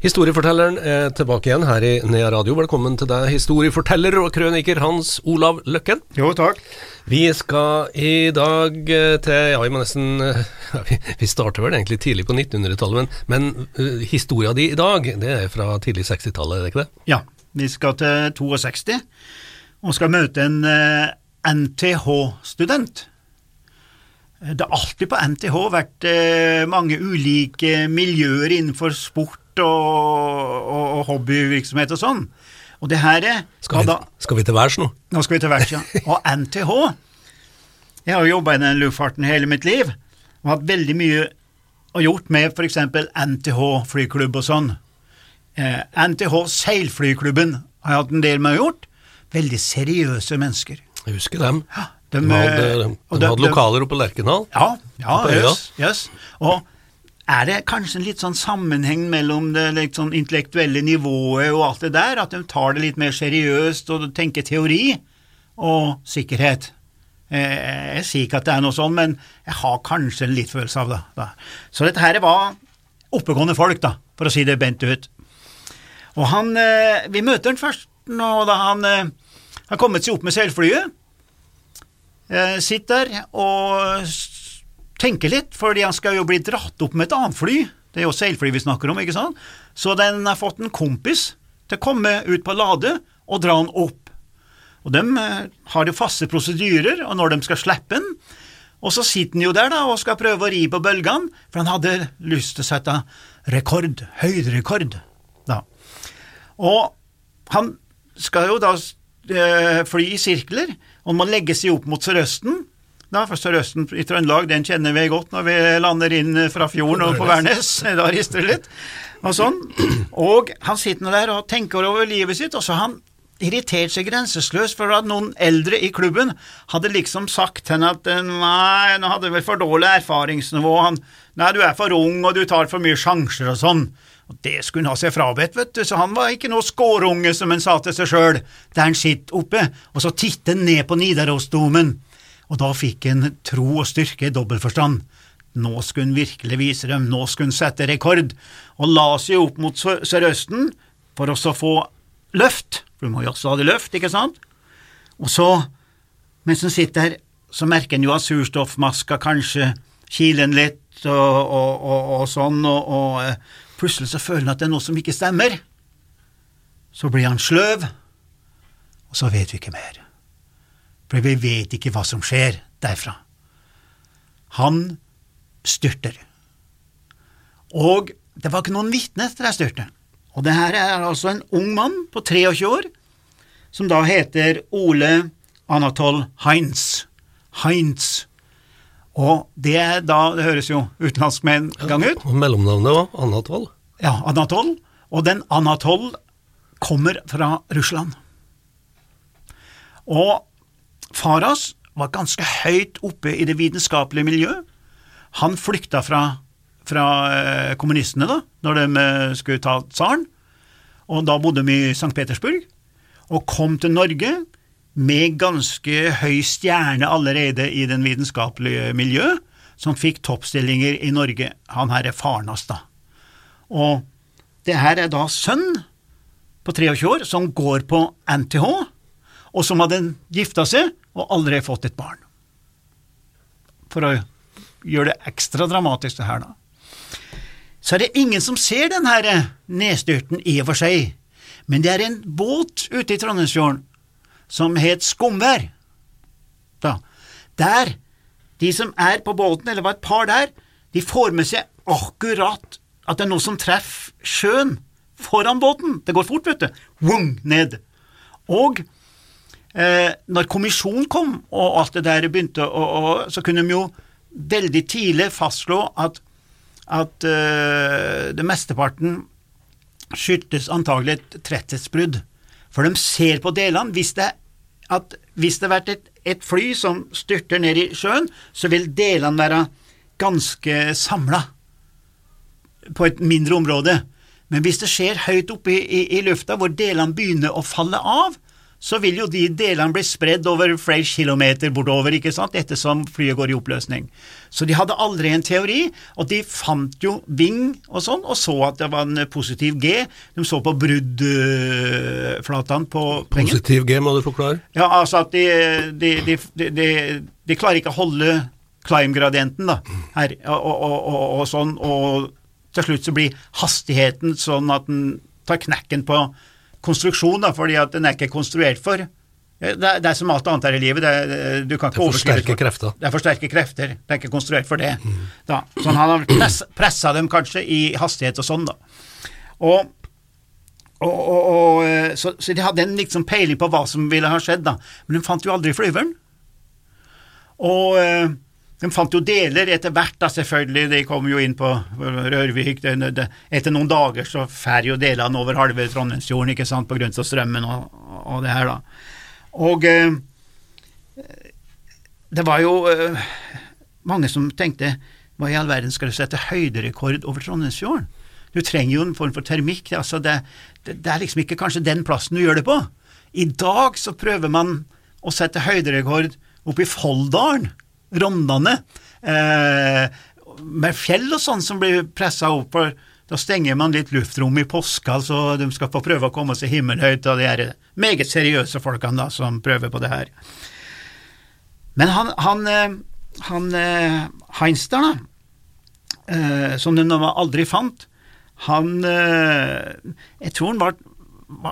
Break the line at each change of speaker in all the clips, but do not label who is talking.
Historiefortelleren er tilbake igjen her i Nea Radio. Velkommen til deg, historieforteller og krøniker Hans Olav Løkken.
Jo, takk.
Vi skal i dag eh, til Ja, vi må nesten eh, ja, vi, starter vel egentlig tidlig på 1900-tallet, men, men uh, historia di i dag, det er fra tidlig 60-tallet, er det ikke det?
Ja, vi skal til 62 og skal møte en uh, NTH-student. Det har alltid på NTH vært eh, mange ulike miljøer innenfor sport og, og, og hobbyvirksomhet og sånn. Og det her er
Skal vi,
da,
skal vi til værs nå?
Nå skal vi til værs, ja. Og NTH Jeg har jo jobba i den luftfarten hele mitt liv, og hatt veldig mye og gjort med f.eks. NTH flyklubb og sånn. Eh, NTH seilflyklubben har jeg hatt en del med å gjort. Veldig seriøse mennesker.
Jeg husker dem.
De,
De hadde,
eh,
de
de-
hadde lokaler oppe på Lerkendal.
Ja, ja, jøss. Yes, Og er det kanskje en litt sånn sammenheng mellom det sånn intellektuelle nivået og alt det der, at de tar det litt mer seriøst og tenker teori og sikkerhet? Jeg sier ikke at det er noe sånn, men jeg har kanskje en litt følelse av det. Da. Så dette her var oppegående folk, da, for å si det bent ut. Og han, eh, Vi møter han først nå da han eh, har kommet seg opp med seilflyet. Eh, Sitter og tenker litt, fordi han skal jo bli dratt opp med et annet fly. Det er jo seilfly vi snakker om, ikke sant? Så den har fått en kompis til å komme ut på Lade og dra han opp. Og de eh, har jo faste prosedyrer, og når de skal slippe den, og så sitter han jo der da og skal prøve å ri på bølgene, for han hadde lyst til å sette rekord, høyderekord. Og han skal jo da eh, fly i sirkler, og må legge seg opp mot Sørøsten. Da, for Sørøsten i Trøndelag, den kjenner vi godt når vi lander inn fra fjorden og på Værnes. Da rister det litt. Og sånn. Og han sitter nå der og tenker over livet sitt, og så har han irritert seg grenseløst for at noen eldre i klubben hadde liksom sagt til henne at eh, nei, nå hadde vel for dårlig erfaringsnivå, han, nei, du er for ung og du tar for mye sjanser og sånn. Og Det skulle han ha seg frabedt, vet du, så han var ikke noe skårunge, som han sa til seg sjøl, der han sitter oppe, og så titter han ned på Nidarosdomen, og da fikk han tro og styrke i dobbeltforstand. Nå skulle han virkelig vise dem, nå skulle han sette rekord, og la seg opp mot Sø- Sørøsten for å få løft, for du må jo også ha det løft, ikke sant? Og så, mens han sitter der, så merker han jo at surstoffmaska kanskje kiler han litt og, og, og, og sånn, og eh, plutselig så føler han at det er noe som ikke stemmer. Så blir han sløv, og så vet vi ikke mer. For vi vet ikke hva som skjer derfra. Han styrter. Og det var ikke noen vitne til jeg styrte. Og det her er altså en ung mann på 23 år, som da heter Ole Anatol Heinz. Heinz. Og det er da, det høres jo utenlandsk med en gang ut,
Og mellomnavnet var Anatol.
ja, Anatol, og den Anatol kommer fra Russland. Og Faras var ganske høyt oppe i det vitenskapelige miljøet. Han flykta fra, fra eh, kommunistene da, når de eh, skulle ta tsaren, og da bodde de i St. Petersburg, og kom til Norge med ganske høy stjerne allerede i den vitenskapelige miljøet, som fikk toppstillinger i Norge. Han her er faren hans, da. Og det her er da sønn på 23 år som går på NTH, og som hadde gifta seg og aldri fått et barn. For å gjøre det ekstra dramatisk det her, da. Så er det ingen som ser den her nedstyrten i og for seg, men det er en båt ute i Trondheimsfjorden som het Skumvær. Da. Der, de som er på båten, eller var et par der, de får med seg akkurat at det er noe som treffer sjøen foran båten. Det går fort, vet du. Wung, ned. Og eh, når kommisjonen kom og alt det der begynte, å, å, så kunne de jo veldig tidlig fastslå at, at eh, det mesteparten skyldtes antagelig et tretthetsbrudd. For de ser på delene. Hvis det, at, hvis det har vært et, et fly som styrter ned i sjøen, så vil delene være ganske samla. på et mindre område. Men hvis det skjer høyt oppe i, i, i lufta, hvor delene begynner å falle av, så vil jo de delene bli spredd over flere kilometer bortover, ikke sant, ettersom flyet går i oppløsning. Så de hadde aldri en teori, og de fant jo Ving og sånn, og så at det var en positiv G. De så på bruddflatene på pengen.
Positiv G, må du forklare?
Ja, altså at de, de, de, de, de klarer ikke å holde climb-gradienten da, her, og, og, og, og sånn, og til slutt så blir hastigheten sånn at den tar knekken på konstruksjon, da, fordi at den er ikke konstruert for det er, det er som alt annet her i livet. Det er, du kan ikke
Det er for sterke krefter.
Det er for sterke krefter. Det er ikke konstruert for det. Da. Sånn han har press, pressa dem kanskje i hastighet og sånn, da. Og, og, og, og så, så, de hadde en liksom peiling på hva som ville ha skjedd, da. Men de fant jo aldri flyveren. Og de fant jo deler etter hvert, da selvfølgelig, de kom jo inn på Rørvik. Etter noen dager så fær jo delene over halve Trondheimsfjorden, ikke sant, på grunn av strømmen og, og, det her, da. Og eh, det var jo eh, mange som tenkte hva i all verden skal du sette høyderekord over Trondheimsfjorden? Du trenger jo en form for termikk. altså det, det, det er liksom ikke kanskje den plassen du gjør det på. I dag så prøver man å sette høyderekord oppe i Folldalen Rondane, eh, med fjell og sånn som blir pressa og Da stenger man litt luftrom i påska, så de skal få prøve å komme seg himmelhøyt, og de er meget seriøse folkene da, som prøver på det her. Men han, han, eh, han eh, Heinster, da, eh, som de aldri fant, han Jeg tror han var,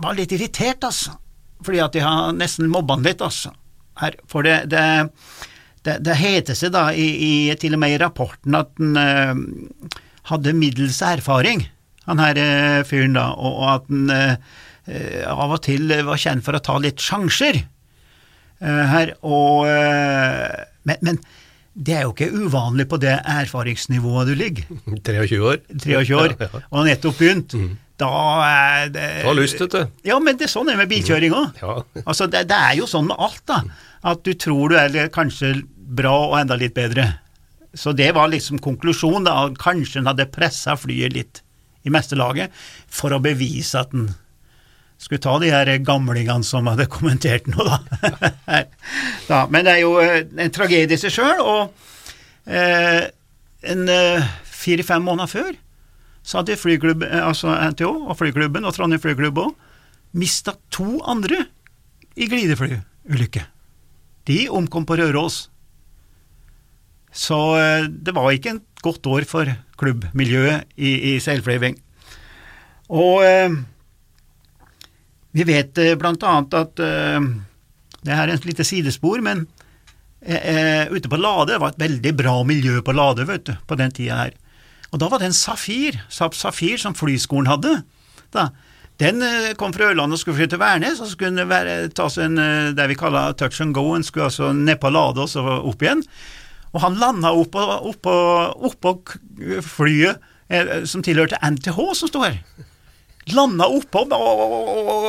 var litt irritert, altså, fordi at de har nesten mobba han litt, altså. Her, for det, det det, det heter seg da i, i, til og med i rapporten at han uh, hadde middels erfaring, han her uh, fyren da, og, og at han uh, av og til var kjent for å ta litt sjanser her, og men, men, det er jo ikke uvanlig på det erfaringsnivået du ligger.
23 år.
23 år, ja, ja. og nettopp begynt. Mm. Da er det
Du har lyst, vet du.
Ja, men det er sånn det er med bilkjøring òg.
Ja.
altså, det, det, er jo sånn med alt, da at du tror du er kanskje bra og enda litt bedre. Så det var liksom konklusjonen, da, kanskje en hadde pressa flyet litt i mestelaget for å bevise at en skulle ta de her gamlingene som hadde kommentert noe, da. da men det er jo eh, en tragedie i seg sjøl, og eh, en eh, fire-fem måneder før så hadde flyklubb, eh, altså NTH og flyklubben og Trondheim flyklubb òg mista to andre i glideflyulykke. De omkom på Røros. Så eh, det var ikke en godt år for klubbmiljøet i, i seilflyving. Og eh, vi vet eh, blant annet at eh, Det er et lite sidespor, men eh, ute på Lade det var et veldig bra miljø på Lade vet du, på den tida her. Og da var det en Safir, Saab Safir, som flyskolen hadde. da, den eh, kom fra Ørland og skulle fly til Værnes, og så skulle den ta seg en eh, det vi kaller touch and go, en skulle altså ned på Lade og så opp igjen. Og han landa oppå, oppå, oppå flyet eh, som tilhørte NTH, som står her. Landa oppå og, og, og,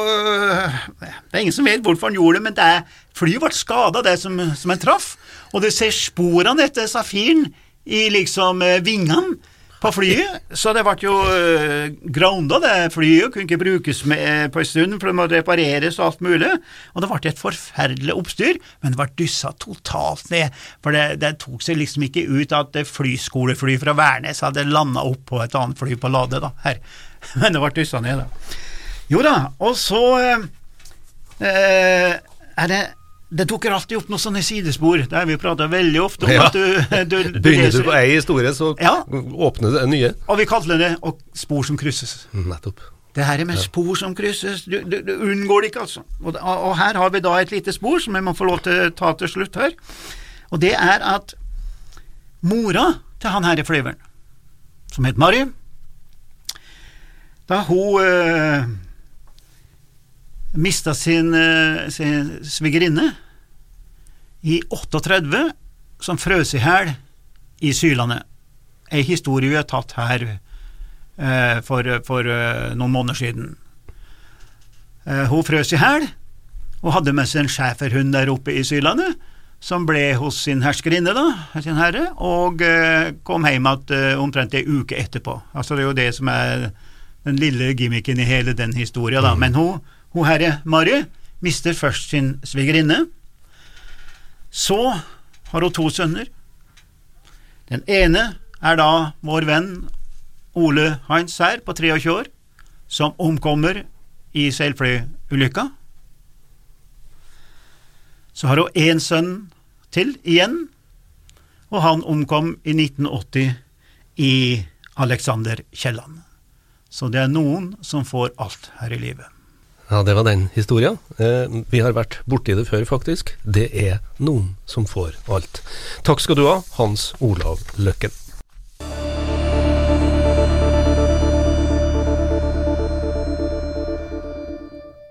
Det er ingen som vet hvorfor han gjorde det, men det flyet ble skada, det som, som en traff. Og du ser sporene etter Safiren i liksom vingene på flyet, så det ble jo uh, grounda, det flyet. Kunne ikke brukes med, eh, på en stund, for det må repareres og alt mulig. Og det ble et forferdelig oppstyr, men det ble dyssa totalt ned. For det, det, tok seg liksom ikke ut at flyskolefly fra Værnes hadde landa opp på et annet fly på Lade, da, her. Men det ble dyssa ned, da. Jo da, og så uh, er det det dukker alltid opp noen sånne sidespor. Det har vi prata veldig ofte om.
Ja.
at du, du, du
Begynner du på ei historie, så
Ja.
åpner det nye.
Og vi kaller det og spor som krysses.
Nettopp.
Det her er med spor som krysses, du, du, du unngår det ikke, altså. Og, og her har vi da et lite spor som jeg må få lov til å ta til slutt her. Og det er at mora til han her i flyveren, som het Mari, da hun øh, mista sin, øh, sin svigerinne i 38, som frøs i hæl i sylandet. Ei historie vi har tatt her eh, for, for eh, noen måneder siden. Eh, hun frøs i hæl og hadde med seg en schæferhund der oppe i sylandet som ble hos sin herskerinne, da, sin herre, og eh, kom hjem igjen eh, omtrent ei uke etterpå. Altså Det er jo det som er den lille gimmicken i hele den historia, da. Men hun, hun herre Mary mister først sin svigerinne. Så har hun to sønner. Den ene er da vår venn Ole Heinz her, på 23 år, som omkommer i seilflyulykka. Så har hun én sønn til igjen, og han omkom i 1980 i Alexander Kielland. Så det er noen som får alt her i livet.
Ja, det var den historia. Eh, vi har vært borti det før, faktisk. Det er noen som får alt. Takk skal du ha, Hans Olav Løkken.